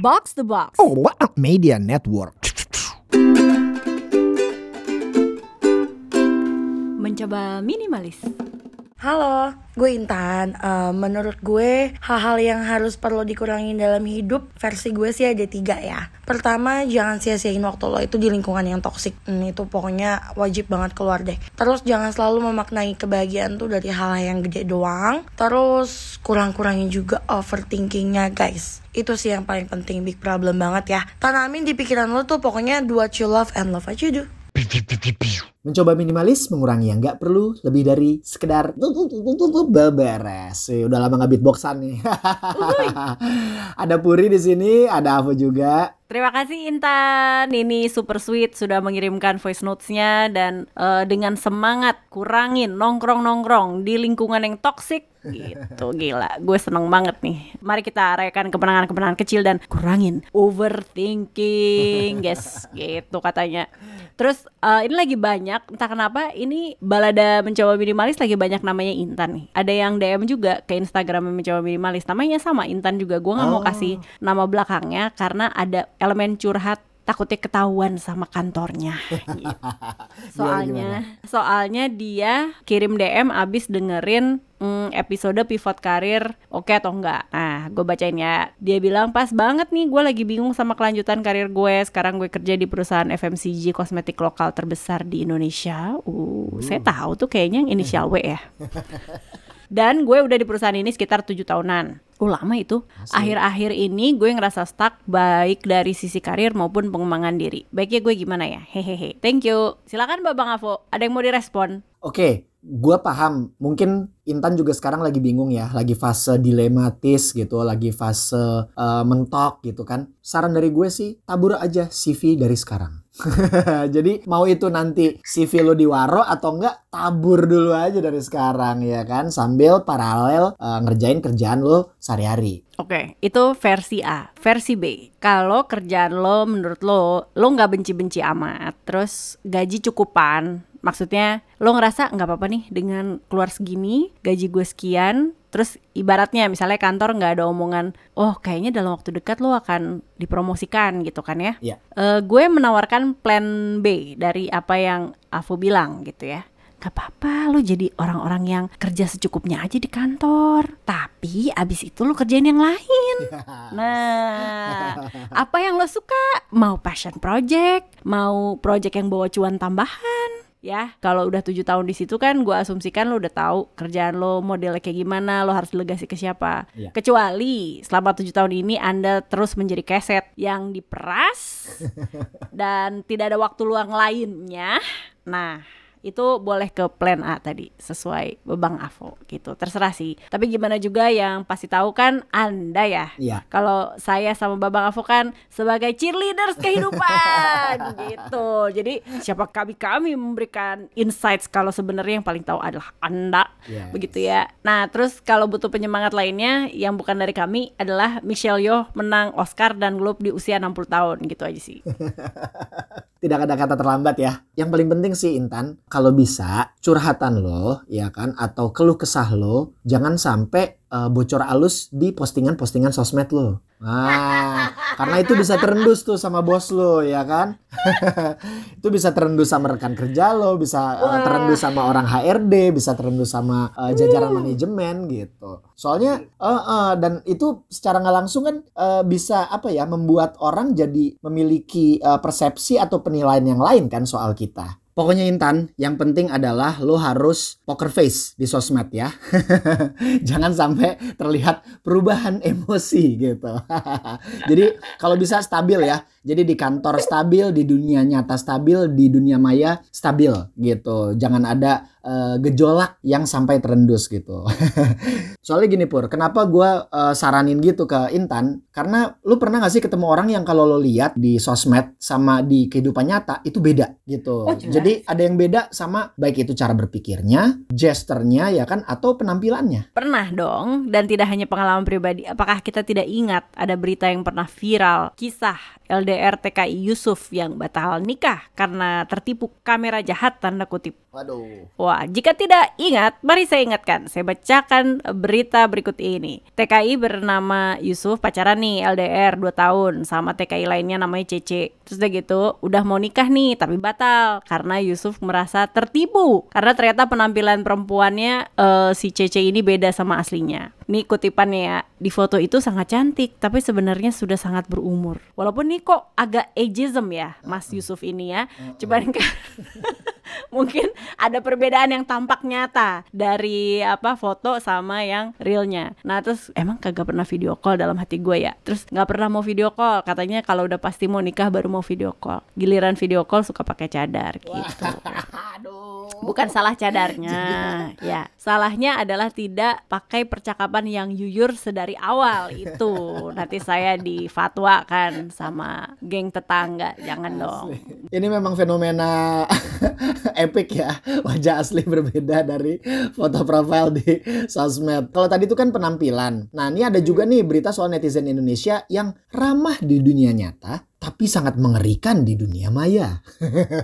Box the Box. Oh, what a media network. Mencoba minimalis. Halo, gue Intan. Eh, menurut gue, hal-hal yang harus perlu dikurangin dalam hidup, versi gue sih ada tiga ya. Pertama, jangan sia-siain waktu lo itu di lingkungan yang toksik. Hmm, itu pokoknya wajib banget keluar deh. Terus jangan selalu memaknai kebahagiaan tuh dari hal yang gede doang. Terus kurang-kurangin juga overthinkingnya guys. Itu sih yang paling penting, big problem banget ya. Tanamin di pikiran lo tuh pokoknya do what you love and love what you do. Mencoba minimalis, mengurangi yang nggak perlu, lebih dari sekedar beberes. Eh, Udah lama nggak beatboxan nih. ada Puri di sini, ada Avo juga. Terima kasih Intan. Ini super sweet sudah mengirimkan voice notes-nya dan eh, dengan semangat kurangin nongkrong-nongkrong di lingkungan yang toksik gitu gila gue seneng banget nih mari kita rayakan kemenangan-kemenangan kecil dan kurangin overthinking guys gitu katanya terus eh, ini lagi banyak entah kenapa ini balada mencoba minimalis lagi banyak namanya Intan nih. Ada yang DM juga ke Instagram mencoba minimalis. Namanya sama Intan juga. Gue nggak mau Oh. kasih nama belakangnya karena ada elemen curhat takutnya ketahuan sama kantornya. Gitu. soalnya soalnya dia kirim DM abis dengerin mm, episode pivot karir oke atau enggak. Nah gue bacain ya. Dia bilang pas banget nih gue lagi bingung sama kelanjutan karir gue. Sekarang gue kerja di perusahaan FMCG kosmetik lokal terbesar di Indonesia. Uh saya tahu tuh kayaknya yang inisial W ya. Dan gue udah di perusahaan ini sekitar tujuh tahunan. Uh, lama itu. Akhir-akhir ini gue ngerasa stuck baik dari sisi karir maupun pengembangan diri. Baiknya gue gimana ya? Hehehe. Thank you. Silakan Babang Avo. Ada yang mau direspon? Oke, gua paham. Mungkin Intan juga sekarang lagi bingung ya, lagi fase dilematis gitu, lagi fase eh, mentok gitu kan. Saran dari gue sih, tabur aja CV dari sekarang. Jadi mau itu nanti CV lo diwaro atau enggak, tabur dulu aja dari sekarang ya kan, sambil paralel eh, ngerjain kerjaan lo sehari-hari. Oke, itu versi A. Versi B, kalau kerjaan lo menurut lo, lo nggak benci-benci amat, terus gaji cukupan, maksudnya lo ngerasa nggak apa-apa nih dengan keluar segini, gaji gue sekian, terus ibaratnya misalnya kantor nggak ada omongan, oh kayaknya dalam waktu dekat lo akan dipromosikan gitu kan ya? Iya. Eh, gue menawarkan plan B dari apa yang Avo bilang gitu ya. Gak apa-apa lo jadi orang-orang yang kerja secukupnya aja di kantor Tapi abis itu lo kerjain yang lain Nah apa yang lo suka Mau passion project Mau project yang bawa cuan tambahan Ya, kalau udah tujuh tahun di situ kan, gue asumsikan lo udah tahu kerjaan lo modelnya kayak gimana, lo harus delegasi ke siapa. Iya. Kecuali selama tujuh tahun ini anda terus menjadi keset yang diperas dan tidak ada waktu luang lainnya. Nah, itu boleh ke plan A tadi sesuai Bang Avo gitu. Terserah sih. Tapi gimana juga yang pasti tahu kan Anda ya. Iya. Kalau saya sama Babang Avo kan sebagai cheerleaders kehidupan gitu. Jadi siapa kami kami memberikan insights kalau sebenarnya yang paling tahu adalah Anda. Yes. Begitu ya. Nah, terus kalau butuh penyemangat lainnya yang bukan dari kami adalah Michelle Yeoh menang Oscar dan Globe di usia 60 tahun gitu aja sih. tidak ada kata terlambat ya. Yang paling penting sih Intan, kalau bisa curhatan lo ya kan atau keluh kesah lo jangan sampai eh, bocor alus di postingan-postingan sosmed lo. Nah, karena itu bisa terendus tuh sama bos lo ya kan. itu bisa terendus sama rekan kerja lo, bisa eh, terendus sama orang HRD, bisa terendus sama eh, jajaran manajemen gitu. Soalnya eh, eh, dan itu secara nggak langsung kan eh, bisa apa ya membuat orang jadi memiliki eh, persepsi atau penilaian yang lain kan soal kita. Pokoknya Intan, yang penting adalah lo harus poker face di sosmed ya. Jangan sampai terlihat perubahan emosi gitu. Jadi kalau bisa stabil ya. Jadi di kantor stabil, di dunia nyata stabil, di dunia maya stabil gitu. Jangan ada eh, gejolak yang sampai terendus gitu. Soalnya gini Pur, kenapa gua eh, saranin gitu ke Intan? Karena lu pernah gak sih ketemu orang yang kalau lo lihat di sosmed sama di kehidupan nyata itu beda gitu. Oh. Jadi ada yang beda sama baik itu cara berpikirnya, gesternya ya kan atau penampilannya. Pernah dong, dan tidak hanya pengalaman pribadi. Apakah kita tidak ingat ada berita yang pernah viral, kisah LDR LDR TKI Yusuf yang batal nikah karena tertipu kamera jahat tanda kutip. Waduh. Wah, jika tidak ingat, mari saya ingatkan. Saya bacakan berita berikut ini. TKI bernama Yusuf pacaran nih LDR 2 tahun sama TKI lainnya namanya Cece. Terus udah gitu, udah mau nikah nih tapi batal karena Yusuf merasa tertipu karena ternyata penampilan perempuannya uh, si Cece ini beda sama aslinya. Nih kutipannya ya, di foto itu sangat cantik tapi sebenarnya sudah sangat berumur. Walaupun nih kok agak ageism ya Mas Yusuf ini ya. Coba kan mungkin ada perbedaan yang tampak nyata dari apa foto sama yang realnya. Nah terus emang kagak pernah video call dalam hati gue ya. Terus nggak pernah mau video call. Katanya kalau udah pasti mau nikah baru mau video call. Giliran video call suka pakai cadar gitu. Bukan salah cadarnya, ya. Salahnya adalah tidak pakai percakapan yang yuyur sedari awal itu. Nanti saya difatwakan sama geng tetangga, jangan Asli. dong. Ini memang fenomena epic ya, wajah asli berbeda dari foto profile di sosmed. Kalau tadi itu kan penampilan. Nah, ini ada juga nih berita soal netizen Indonesia yang ramah di dunia nyata, tapi sangat mengerikan di dunia maya.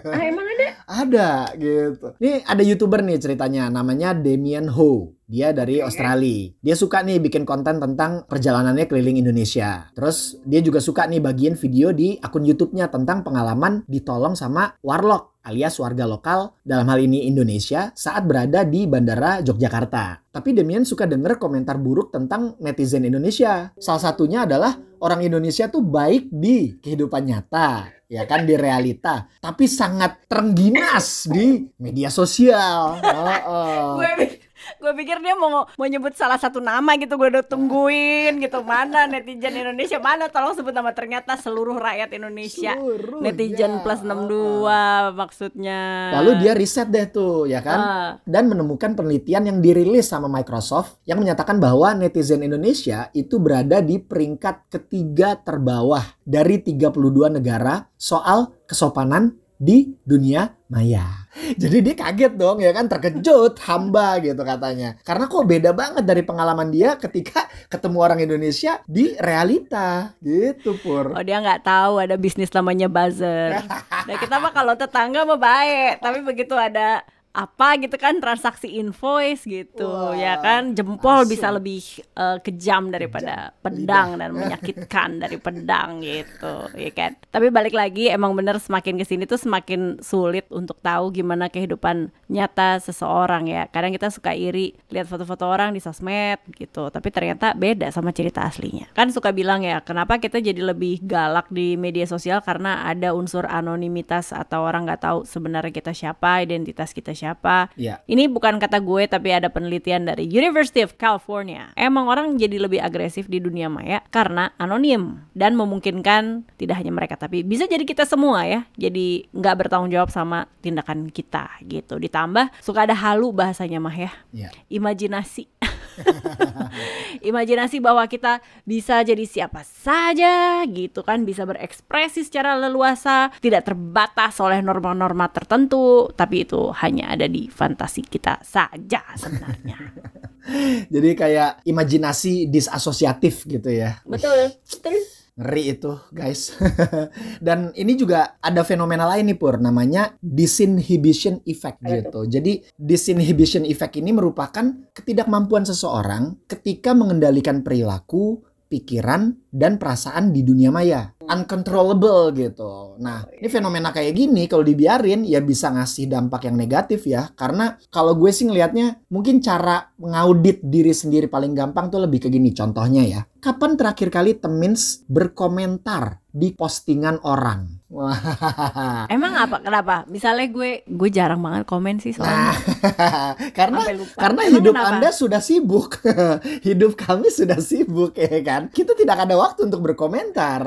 ah, emang ada? Ada gitu. Ini ada youtuber nih ceritanya, namanya Damian Ho. Dia dari Australia. Dia suka nih bikin konten tentang perjalanannya keliling Indonesia. Terus dia juga suka nih bagian video di akun YouTube-nya tentang pengalaman ditolong sama warlock alias warga lokal dalam hal ini Indonesia saat berada di Bandara Yogyakarta. Tapi Demian suka denger komentar buruk tentang netizen Indonesia. Salah satunya adalah orang Indonesia tuh baik di kehidupan nyata, ya kan di realita, tapi sangat terengginas di media sosial. Oh, oh gue pikir dia mau mau nyebut salah satu nama gitu gue udah tungguin gitu. Mana netizen Indonesia? Mana? Tolong sebut nama. Ternyata seluruh rakyat Indonesia. Seluruh, netizen ya. plus 62 uh, maksudnya. Lalu dia riset deh tuh ya kan? Uh. dan menemukan penelitian yang dirilis sama Microsoft yang menyatakan bahwa netizen Indonesia itu berada di peringkat ketiga terbawah dari 32 negara soal kesopanan di dunia maya. Jadi dia kaget dong ya kan terkejut hamba gitu katanya. Karena kok beda banget dari pengalaman dia ketika ketemu orang Indonesia di realita gitu pur. Oh dia nggak tahu ada bisnis namanya buzzer. nah kita mah kalau tetangga mah baik, tapi begitu ada apa gitu kan transaksi invoice gitu Wah, ya kan jempol asum. bisa lebih uh, kejam daripada kejam. pedang Lidah. dan menyakitkan dari pedang gitu ya kan tapi balik lagi emang bener semakin ke sini tuh semakin sulit untuk tahu gimana kehidupan nyata seseorang ya kadang kita suka iri lihat foto-foto orang di sosmed gitu tapi ternyata beda sama cerita aslinya kan suka bilang ya kenapa kita jadi lebih galak di media sosial karena ada unsur anonimitas atau orang nggak tahu sebenarnya kita siapa identitas kita siapa siapa. Yeah. Ini bukan kata gue tapi ada penelitian dari University of California. Emang orang jadi lebih agresif di dunia maya karena anonim dan memungkinkan tidak hanya mereka tapi bisa jadi kita semua ya. Jadi nggak bertanggung jawab sama tindakan kita gitu. Ditambah suka ada halu bahasanya mah ya. Yeah. Imajinasi. Imajinasi bahwa kita bisa jadi siapa saja gitu kan, bisa berekspresi secara leluasa, tidak terbatas oleh norma-norma tertentu, tapi itu hanya ada di fantasi kita saja sebenarnya. jadi kayak imajinasi disasosiatif gitu ya. Betul, betul. Ngeri itu guys. Dan ini juga ada fenomena lain nih Pur. Namanya disinhibition effect gitu. Jadi disinhibition effect ini merupakan ketidakmampuan seseorang Ketika mengendalikan perilaku, pikiran, dan perasaan di dunia maya uncontrollable gitu. Nah, ini fenomena kayak gini kalau dibiarin ya bisa ngasih dampak yang negatif ya. Karena kalau gue sih ngelihatnya mungkin cara mengaudit diri sendiri paling gampang tuh lebih ke gini. Contohnya ya, kapan terakhir kali Temins berkomentar di postingan orang? Wah. Emang apa? Kenapa? Misalnya gue gue jarang banget komen sih soalnya. Nah, karena karena Emang hidup kenapa? Anda sudah sibuk. hidup kami sudah sibuk ya kan. Kita tidak ada waktu untuk berkomentar.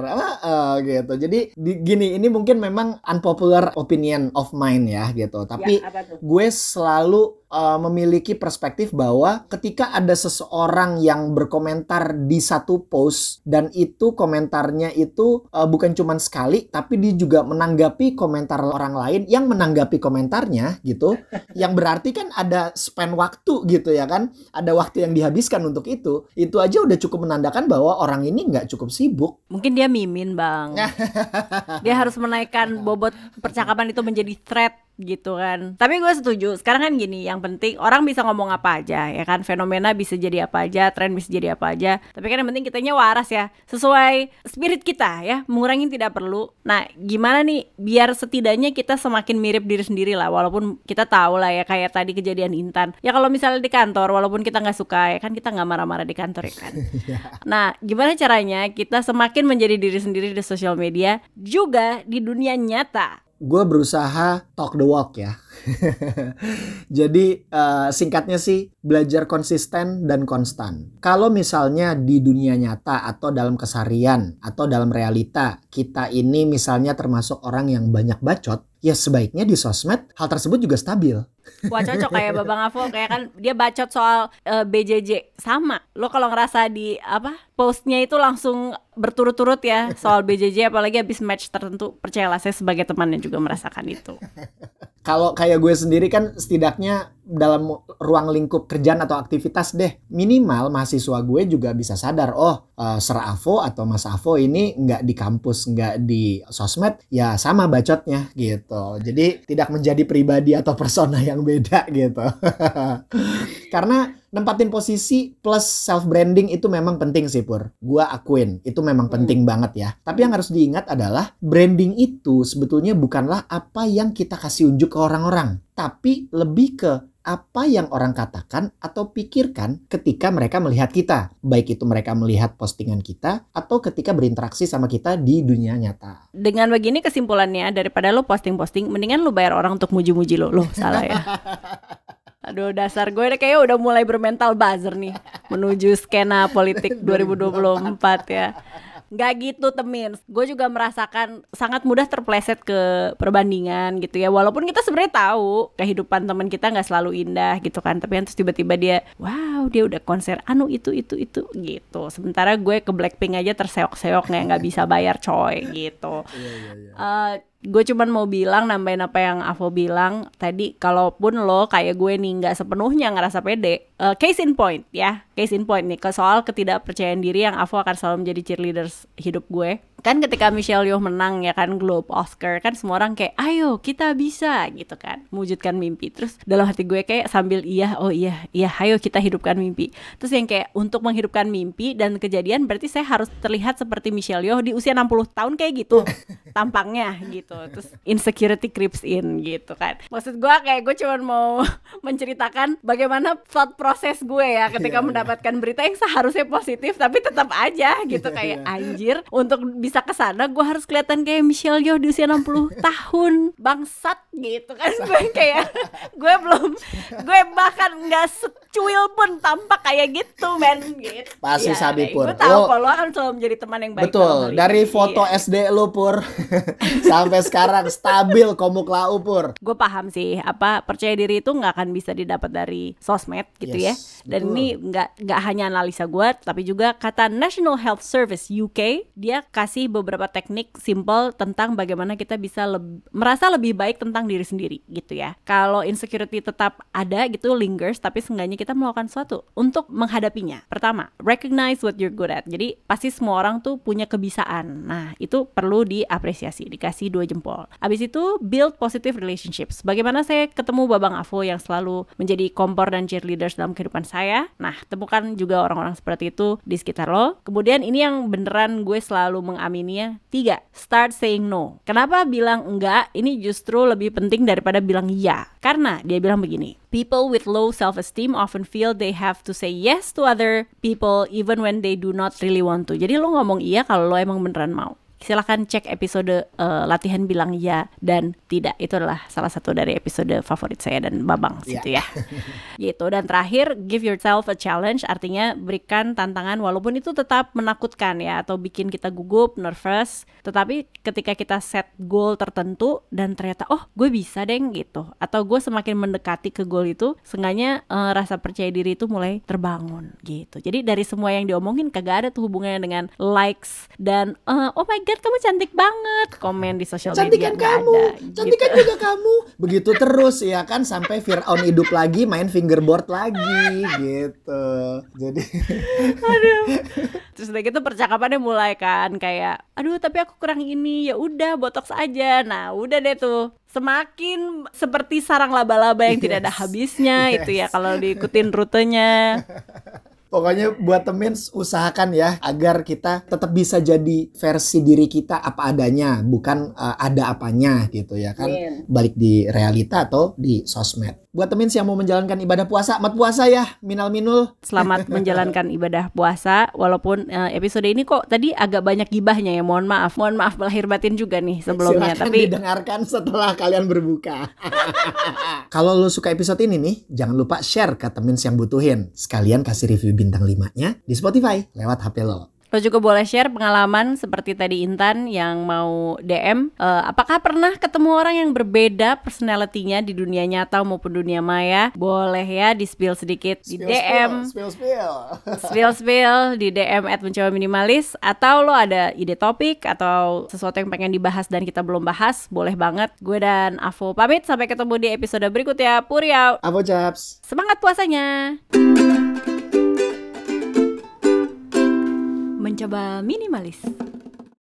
Uh, gitu. Jadi di, gini ini mungkin memang unpopular opinion of mine ya gitu. Tapi ya, gue selalu uh, memiliki perspektif bahwa ketika ada seseorang yang berkomentar di satu post dan itu komentarnya itu uh, bukan cuma sekali tapi dia juga menanggapi komentar orang lain yang menanggapi komentarnya gitu. Yang berarti kan ada span waktu gitu ya kan? Ada waktu yang dihabiskan untuk itu. Itu aja udah cukup menandakan bahwa orang ini nggak cukup sibuk. Mungkin dia mimin bang. Dia harus menaikkan bobot percakapan itu menjadi thread gitu kan. Tapi gue setuju sekarang kan gini yang penting orang bisa ngomong apa aja ya kan? Fenomena bisa jadi apa aja tren bisa jadi apa aja. Tapi kan yang penting kitanya waras ya sesuai spirit kita ya mengurangi tidak perlu. Nah gimana nih biar setidaknya kita semakin mirip diri sendiri lah walaupun kita tahu lah ya kayak tadi kejadian Intan. Ya kalau misalnya di kantor walaupun kita nggak suka ya kan kita nggak marah-marah di kantor ya kan? Nah gimana caranya kita semakin menjadi diri sendiri di sosial media juga di dunia nyata gue berusaha talk the walk ya. Jadi uh, singkatnya sih belajar konsisten dan konstan. Kalau misalnya di dunia nyata atau dalam kesarian atau dalam realita kita ini misalnya termasuk orang yang banyak bacot, ya sebaiknya di sosmed hal tersebut juga stabil. Wah cocok kayak Babang Avo kayak kan dia bacot soal uh, eh, BJJ sama. Lo kalau ngerasa di apa postnya itu langsung berturut-turut ya soal BJJ apalagi habis match tertentu percayalah saya sebagai temannya juga merasakan itu. Kalau kayak gue sendiri kan setidaknya dalam ruang lingkup kerjaan atau aktivitas deh minimal mahasiswa gue juga bisa sadar oh uh, Ser Avo atau Mas Avo ini nggak di kampus nggak di sosmed ya sama bacotnya gitu jadi tidak menjadi pribadi atau persona yang beda gitu karena nempatin posisi plus self branding itu memang penting sih pur. Gua akuin itu memang hmm. penting banget ya. Tapi yang harus diingat adalah branding itu sebetulnya bukanlah apa yang kita kasih unjuk ke orang-orang, tapi lebih ke apa yang orang katakan atau pikirkan ketika mereka melihat kita. Baik itu mereka melihat postingan kita atau ketika berinteraksi sama kita di dunia nyata. Dengan begini kesimpulannya daripada lo posting-posting mendingan lo bayar orang untuk muji-muji lo. Lo salah ya. Aduh dasar gue kayaknya udah mulai bermental buzzer nih menuju skena politik 2024 ya. Gak gitu temin Gue juga merasakan sangat mudah terpleset ke perbandingan gitu ya. Walaupun kita sebenarnya tahu kehidupan teman kita gak selalu indah gitu kan. Tapi terus tiba-tiba dia Wow dia udah konser anu itu itu itu gitu. Sementara gue ke Blackpink aja terseok-seok nggak bisa bayar coy gitu. Uh, gue cuman mau bilang nambahin apa yang Avo bilang tadi kalaupun lo kayak gue nih nggak sepenuhnya ngerasa pede uh, case in point ya case in point nih ke soal ketidakpercayaan diri yang Avo akan selalu menjadi cheerleaders hidup gue. Kan ketika Michelle Yeoh menang ya kan Globe Oscar kan semua orang kayak ayo kita bisa gitu kan mewujudkan mimpi. Terus dalam hati gue kayak sambil iya oh iya iya ayo kita hidupkan mimpi. Terus yang kayak untuk menghidupkan mimpi dan kejadian berarti saya harus terlihat seperti Michelle Yeoh di usia 60 tahun kayak gitu tampangnya gitu. Terus insecurity creeps in gitu kan. Maksud gue kayak gue cuma mau menceritakan bagaimana thought proses gue ya ketika yeah, iya. mendapatkan yeah. berita yang seharusnya positif tapi tetap aja gitu. kayak iya. anjir untuk bisa ke sana gue harus kelihatan kayak Michelle Yeoh di usia 60 tahun. Bangsat gitu kan. Gue kayak gue belum gue bahkan nggak secuil pun tampak kayak gitu men gitu. Pasti ya, sabi pur. gue tahu kalau lo akan selalu menjadi teman yang baik betul dari foto iya. SD lo pur sampai sekarang stabil komuk lau pur gue paham sih apa percaya diri itu nggak akan bisa didapat dari sosmed gitu ya. yes, ya dan betul. ini nggak nggak hanya analisa gue tapi juga kata National Health Service UK dia kasih kasih beberapa teknik simple tentang bagaimana kita bisa leb merasa lebih baik tentang diri sendiri gitu ya. Kalau insecurity tetap ada gitu lingers tapi seenggaknya kita melakukan sesuatu untuk menghadapinya. Pertama, recognize what you're good at. Jadi pasti semua orang tuh punya kebisaan. Nah, itu perlu diapresiasi, dikasih dua jempol. Abis itu build positive relationships. Bagaimana saya ketemu Babang Avo yang selalu menjadi kompor dan cheerleaders dalam kehidupan saya. Nah, temukan juga orang-orang seperti itu di sekitar lo. Kemudian ini yang beneran gue selalu mengamininya. Tiga, start saying no. Kenapa bilang enggak? Ini justru lebih penting daripada bilang iya. Karena dia bilang begini, people with low self-esteem often feel they have to say yes to other people even when they do not really want to. Jadi lo ngomong iya kalau lo emang beneran mau silahkan cek episode uh, latihan bilang ya dan tidak. Itu adalah salah satu dari episode favorit saya dan Babang Iya. situ ya. Gitu. Dan terakhir give yourself a challenge. Artinya berikan tantangan walaupun itu tetap menakutkan ya atau bikin kita gugup nervous. Tetapi ketika kita set goal tertentu dan ternyata oh gue bisa deng gitu. Atau gue semakin mendekati ke goal itu seenggaknya eh, rasa percaya diri itu mulai terbangun gitu. Jadi dari semua yang diomongin kagak ada tuh hubungannya dengan likes dan eh, oh my god kamu cantik banget komen di sosial media kan nggak kamu, ada, cantik gitu. juga kamu. Begitu terus ya kan sampai Fir'aun hidup lagi main fingerboard lagi gitu. Jadi Terus udah gitu percakapannya mulai kan kayak aduh tapi aku kurang ini ya udah botox aja. Nah, udah deh tuh. Semakin seperti sarang laba-laba yang tidak ada Yes. habisnya itu ya Yes. kalau diikutin rutenya. Pokoknya buat temen usahakan ya agar kita tetap bisa jadi versi diri kita apa adanya, bukan uh, ada apanya gitu ya kan. Amin. Balik di realita atau di sosmed. Buat temen yang mau menjalankan ibadah puasa, mat puasa ya, minal minul. Selamat menjalankan ibadah puasa walaupun eh, episode ini kok tadi agak banyak gibahnya ya. Mohon maaf. Mohon maaf lahir batin juga nih sebelumnya Silakan tapi didengarkan setelah kalian berbuka. Kalau lo suka episode ini nih, jangan lupa share ke temen yang butuhin. Sekalian kasih review bintang 5-nya di Spotify lewat HP lo. Lo juga boleh share pengalaman seperti tadi Intan yang mau DM. Eh, apakah pernah ketemu orang yang berbeda personality-nya di dunia nyata maupun dunia maya? Boleh ya di spill sedikit di DM. Spill, spill. Spill spill di DM at mencoba minimalis atau lo ada ide topik atau sesuatu yang pengen dibahas dan kita belum bahas boleh banget gue dan Avo pamit sampai ketemu di episode berikutnya Puri out Apa Chaps? semangat puasanya mencoba minimalis